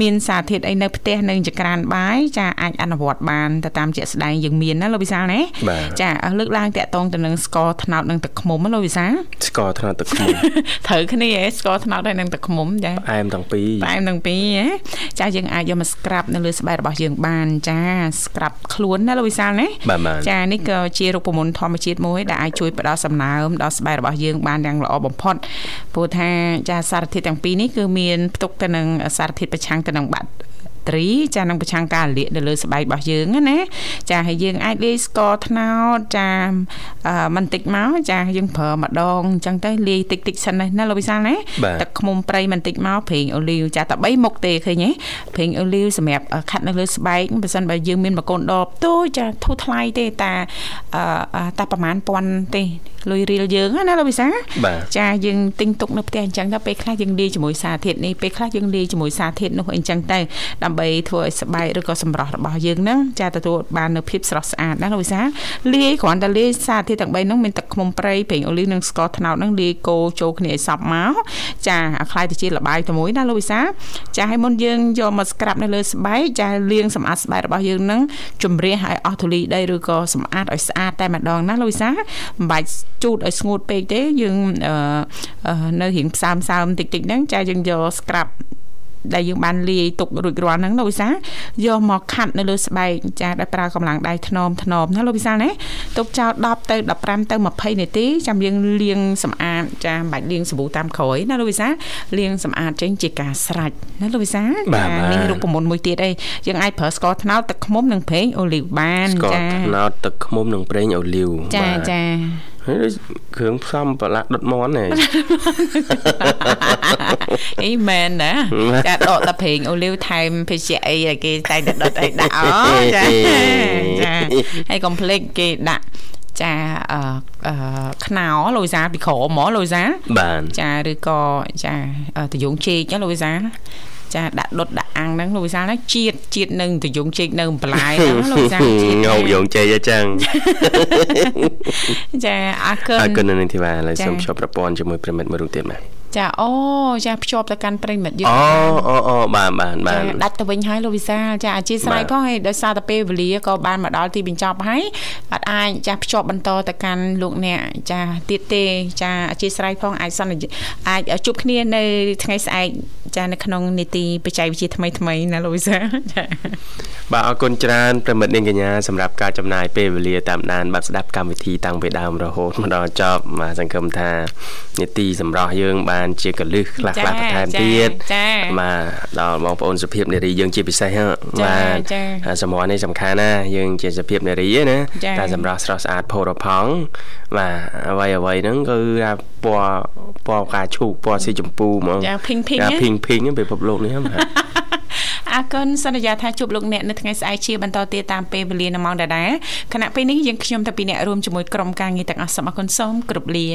មានសារធាតុអីនៅផ្ទះនៅចក្រានបាយចាអាចអនុវត្តបានទៅតាមជាក់ស្ដែងយើងមានណាលោកវិសាលណាចាលើកឡើងតាក់តងទៅនឹងស្ករត្នោតនិងទឹកខ្ មុំ មលោកវិសាស្ករត្នោតទឹកឃ្មុំត្រូវគ្នាឯងស្ករត្នោតហើយនឹងទឹកឃ្មុំចាផ្អែមទាំងពីរផ្អែមទាំងពីរចាយើងអាចយកមកស្ក្រាប់នៅលើស្បែករបស់យើងបានចាស្ក្រាប់ខ្លួនណាលោកវិសាលណាចានេះក៏ជារូបមន្តធម្មជាតិមួយដែលអាចជួយផ្ដល់សំណើមដល់ស្បែករបស់យើងបានយ៉ាងល្អបំផុតព្រោះថាចាសារធាតុទាំងពីរនេះគឺមានផ្ទុកទៅនឹងសារធាតុប្រឆាំងទៅនឹងបាក់ ត្រី ចានឹងប្រឆាំងការលាកនៅលើស្បែករបស់យើងណាចាហើយយើងអាចលាយស្ករត្នោតចាបន្តិចមកចាយើងប្រើម្ដងអញ្ចឹងទៅលាយតិចតិចសិនណាលោកវិសាលណាទឹកខ្មុំព្រៃបន្តិចមកប្រេងអូលីវចាតែ3មុខទេឃើញទេប្រេងអូលីវសម្រាប់ខាត់នៅលើស្បែកបើសិនបើយើងមានមកកូនដបតូចចាធូរថ្លៃទេតាតាប្រហែលពាន់ទេ លុយរៀលយើងណាលោកវិសាចាយើងទិញទុកនៅផ្ទះអញ្ចឹងទៅពេលខ្លះយើងលាយជាមួយសារធាតុនេះពេលខ្លះយើងលាយជាមួយសារធាតុនោះអញ្ចឹងទៅដើម្បីធ្វើឲ្យស្បែកឬក៏សម្រស់របស់យើងហ្នឹងចាទទួលបាននូវភាពស្រស់ស្អាតណាលោកវិសាលាយគ្រាន់តែលាយសារធាតុទាំង3ហ្នឹងមានទឹកឃ្មុំព្រៃប្រេងអូលីវនិងស្ករត្នោតហ្នឹងលាយកូរចូលគ្នាឲ្យសព្វមកចាឲ្យคล้ายទៅជាលបាយតែមួយណាលោកវិសាចាឲ្យមុនយើងយកមកស្ក្រាប់នៅលើស្បែកចាលាងសម្អាតស្បែករបស់យើងហ្នឹងជំរះឲ្យអស់ធូលីដីឬក៏សម្អាតឲ្យស្អាតតែម្ដងណាលោកវិសាមិនបាច់ ជូតឲ្យស្ងួតពេកទេយើងនៅរៀងផ្សើមផ្សើមតិចតិចហ្នឹងចាយើងយកស្ក្រាប់ដែលយើងបានលាយទុករួចរាល់ហ្នឹងលោកវិសាយកមកខាត់នៅលើស្បែកចាដែលប្រើកម្លាំងដៃថ្នមថ្នមណាលោកវិសាណាទុកចោល10ទៅ15ទៅ20នាទីចាំយើងលាងសម្អាតចាមិនបាច់លាងសាប៊ូតាមក្រោយណាលោកវិសាលាងសម្អាតចេញជាការស្រេចណាលោកវិសាចានេះរូបមន្តមួយទៀតអីយើងអាចប្រើស្ករត្នោតទឹកឃ្មុំនិងប្រេងអូលីវបានចាស្ករត្នោតទឹកឃ្មុំនិងប្រេងអូលីវចាចា គ្រឿងផ្សំប្រឡាក់ដុតមន់ហ៎អីមែនណាចាដកតែប្រេងអូលីវថែមភេសជ្ជៈអីគេតែងតែដុតអីដាក់អូចាចាហើយកុំភ្លេចគេដាក់ចាអឺខ្នោលូយសាពីក្រហ្មងលូយសា បាទចាឬក៏ចាតយងជែកណាលូយសា ចាដាក់ដុតដាក់អាំងហ្នឹងលោកវិសាលណាជាតិជាតិនឹងតយងជែកនៅបន្លែហ្នឹងលោកវិសាលជាតិងោយងជែកអញ្ចឹងចាអរគុណអរគុណនឹងធីវ៉ាឥឡូវសូមជួបប្រព័ន្ធជាមួយប្រិមិត្តមួយរូបទៀតបាទ ចាអូចាភ្ជាប់ទៅកាន់ប្រិមិត្តយើងអូអូអូបានបានបានដាច់ទៅវិញហើយលោកវិសាលចាអធិស្ឋានផងហើយដោយសារតែពេលវេលាក៏បានមកដល់ទីបញ្ចប់ហើយអត់អាចចាភ្ជាប់បន្តទៅកាន់លោកអ្នកចាទៀតទេចាអធិស្ឋានផងអាចសន្យាអាចជួបគ្នានៅថ្ងៃស្អែកចានៅក្នុងនីតិបច្ចេកវិទ្យាថ្មីថ្មីណាលោកវិសាចាបាទអរគុណច្រើនប្រិមិត្តនាងកញ្ញាសម្រាប់ការចំណាយពេលវេលាតាមដានបាទស្ដាប់កម្មវិធីតាំងពីដើមរហូតមកដល់ចប់បាទសង្ឃឹមថានីតិសម្រាប់យើងបាបាន ជាកលឹះខ្លះខ្លះបន្ថែមទៀតបាទដល់បងប្អូនសុភាពនារីយើងជាពិសេសហ៎បាទសម្រស់នេះសំខាន់ណាយើងជាសុភាពនារីណាតែសម្រស់ស្រស់ស្អាតផូរផង់បាទអ្វីអ្វីហ្នឹងគឺថាពណ៌ពណ៌ផ្កាឈូកពណ៌ស៊ីចម្ពូហ្មងចាភីងភីងភីងភីងពិភពលោកនេះហ៎បាទអរគុណសន្យាថាជួបលោកអ្នកនៅថ្ងៃស្អែកជាបន្តទៀតតាមពេលវេលានៅម៉ោងដដែលខណៈពេលនេះយើងខ្ញុំតាពីអ្នករួមជាមួយក្រុមការងារទាំងអស់សូមអរគុណសូមគ្រប់លា